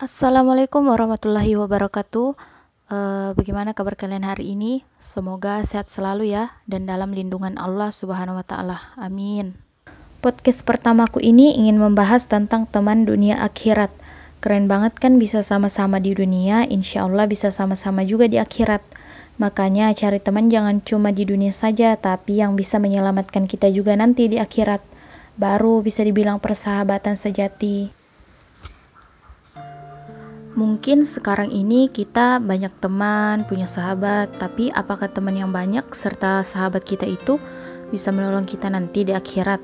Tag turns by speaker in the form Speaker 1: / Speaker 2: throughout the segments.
Speaker 1: Assalamualaikum warahmatullahi wabarakatuh. Uh, bagaimana kabar kalian hari ini? Semoga sehat selalu ya dan dalam lindungan Allah Subhanahu wa taala. Amin. Podcast pertamaku ini ingin membahas tentang teman dunia akhirat. Keren banget kan bisa sama-sama di dunia, insya Allah bisa sama-sama juga di akhirat. Makanya cari teman jangan cuma di dunia saja, tapi yang bisa menyelamatkan kita juga nanti di akhirat. Baru bisa dibilang persahabatan sejati. Mungkin sekarang ini kita banyak teman, punya sahabat, tapi apakah teman yang banyak serta sahabat kita itu bisa menolong kita nanti di akhirat?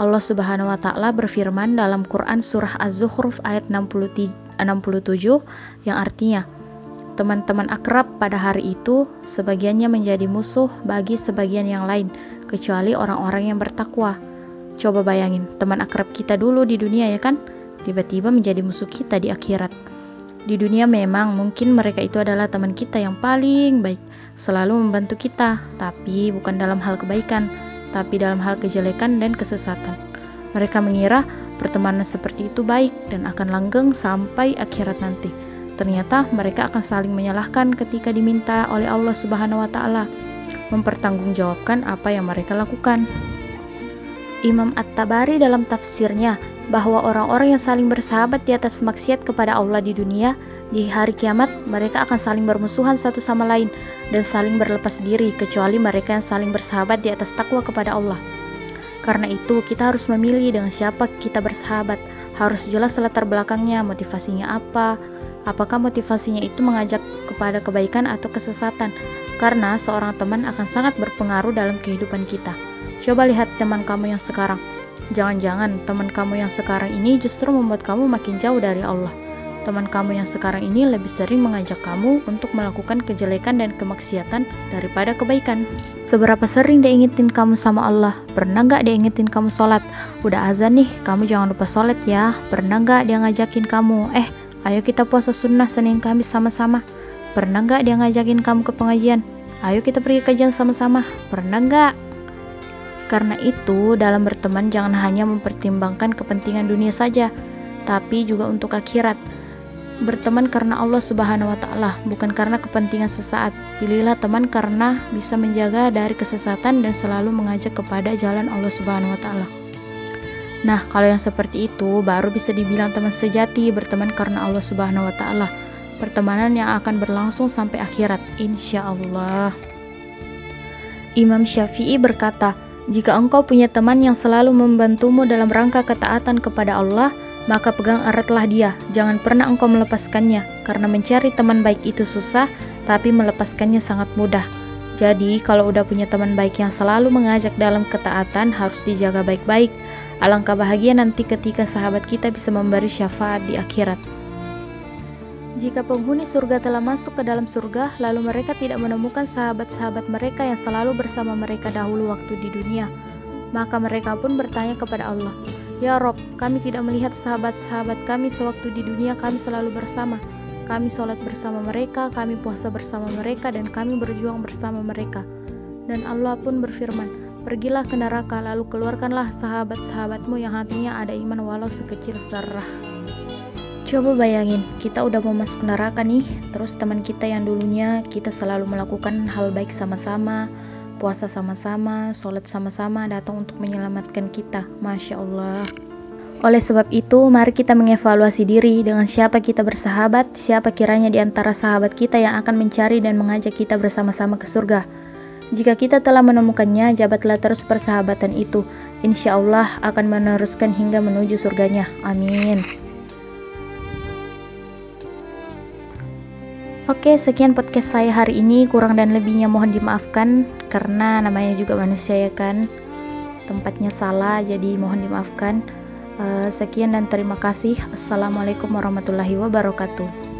Speaker 1: Allah Subhanahu wa taala berfirman dalam Quran surah Az-Zukhruf ayat 67 yang artinya teman-teman akrab pada hari itu sebagiannya menjadi musuh bagi sebagian yang lain kecuali orang-orang yang bertakwa. Coba bayangin, teman akrab kita dulu di dunia ya kan, tiba-tiba menjadi musuh kita di akhirat. Di dunia memang mungkin mereka itu adalah teman kita yang paling baik, selalu membantu kita, tapi bukan dalam hal kebaikan, tapi dalam hal kejelekan dan kesesatan. Mereka mengira pertemanan seperti itu baik dan akan langgeng sampai akhirat nanti. Ternyata mereka akan saling menyalahkan ketika diminta oleh Allah Subhanahu wa taala mempertanggungjawabkan apa yang mereka lakukan. Imam At-Tabari dalam tafsirnya bahwa orang-orang yang saling bersahabat di atas maksiat kepada Allah di dunia, di hari kiamat mereka akan saling bermusuhan satu sama lain dan saling berlepas diri kecuali mereka yang saling bersahabat di atas takwa kepada Allah. Karena itu, kita harus memilih dengan siapa kita bersahabat. Harus jelas latar belakangnya, motivasinya apa, apakah motivasinya itu mengajak kepada kebaikan atau kesesatan. Karena seorang teman akan sangat berpengaruh dalam kehidupan kita. Coba lihat teman kamu yang sekarang Jangan-jangan teman kamu yang sekarang ini justru membuat kamu makin jauh dari Allah. Teman kamu yang sekarang ini lebih sering mengajak kamu untuk melakukan kejelekan dan kemaksiatan daripada kebaikan. Seberapa sering dia ingetin kamu sama Allah? Pernah nggak dia ingetin kamu sholat? Udah azan nih, kamu jangan lupa sholat ya. Pernah nggak dia ngajakin kamu? Eh, ayo kita puasa sunnah Senin Kamis sama-sama. Pernah nggak dia ngajakin kamu ke pengajian? Ayo kita pergi kajian sama-sama. Pernah nggak? Karena itu, dalam berteman jangan hanya mempertimbangkan kepentingan dunia saja, tapi juga untuk akhirat. Berteman karena Allah Subhanahu wa taala, bukan karena kepentingan sesaat. Pilihlah teman karena bisa menjaga dari kesesatan dan selalu mengajak kepada jalan Allah Subhanahu wa taala. Nah, kalau yang seperti itu baru bisa dibilang teman sejati, berteman karena Allah Subhanahu wa taala. Pertemanan yang akan berlangsung sampai akhirat, insya Allah. Imam Syafi'i berkata, jika engkau punya teman yang selalu membantumu dalam rangka ketaatan kepada Allah, maka pegang eratlah dia. Jangan pernah engkau melepaskannya, karena mencari teman baik itu susah, tapi melepaskannya sangat mudah. Jadi, kalau udah punya teman baik yang selalu mengajak dalam ketaatan, harus dijaga baik-baik. Alangkah bahagia nanti ketika sahabat kita bisa memberi syafaat di akhirat. Jika penghuni surga telah masuk ke dalam surga, lalu mereka tidak menemukan sahabat-sahabat mereka yang selalu bersama mereka dahulu waktu di dunia, maka mereka pun bertanya kepada Allah, Ya Rob, kami tidak melihat sahabat-sahabat kami sewaktu di dunia kami selalu bersama. Kami sholat bersama mereka, kami puasa bersama mereka, dan kami berjuang bersama mereka. Dan Allah pun berfirman, Pergilah ke neraka, lalu keluarkanlah sahabat-sahabatmu yang hatinya ada iman walau sekecil serah. Coba bayangin, kita udah mau masuk neraka nih, terus teman kita yang dulunya kita selalu melakukan hal baik sama-sama, puasa sama-sama, sholat sama-sama datang untuk menyelamatkan kita. Masya Allah. Oleh sebab itu, mari kita mengevaluasi diri dengan siapa kita bersahabat, siapa kiranya di antara sahabat kita yang akan mencari dan mengajak kita bersama-sama ke surga. Jika kita telah menemukannya, jabatlah terus persahabatan itu. Insya Allah akan meneruskan hingga menuju surganya. Amin. Oke, sekian podcast saya hari ini. Kurang dan lebihnya mohon dimaafkan karena namanya juga manusia ya kan. Tempatnya salah, jadi mohon dimaafkan. Uh, sekian dan terima kasih. Assalamualaikum warahmatullahi wabarakatuh.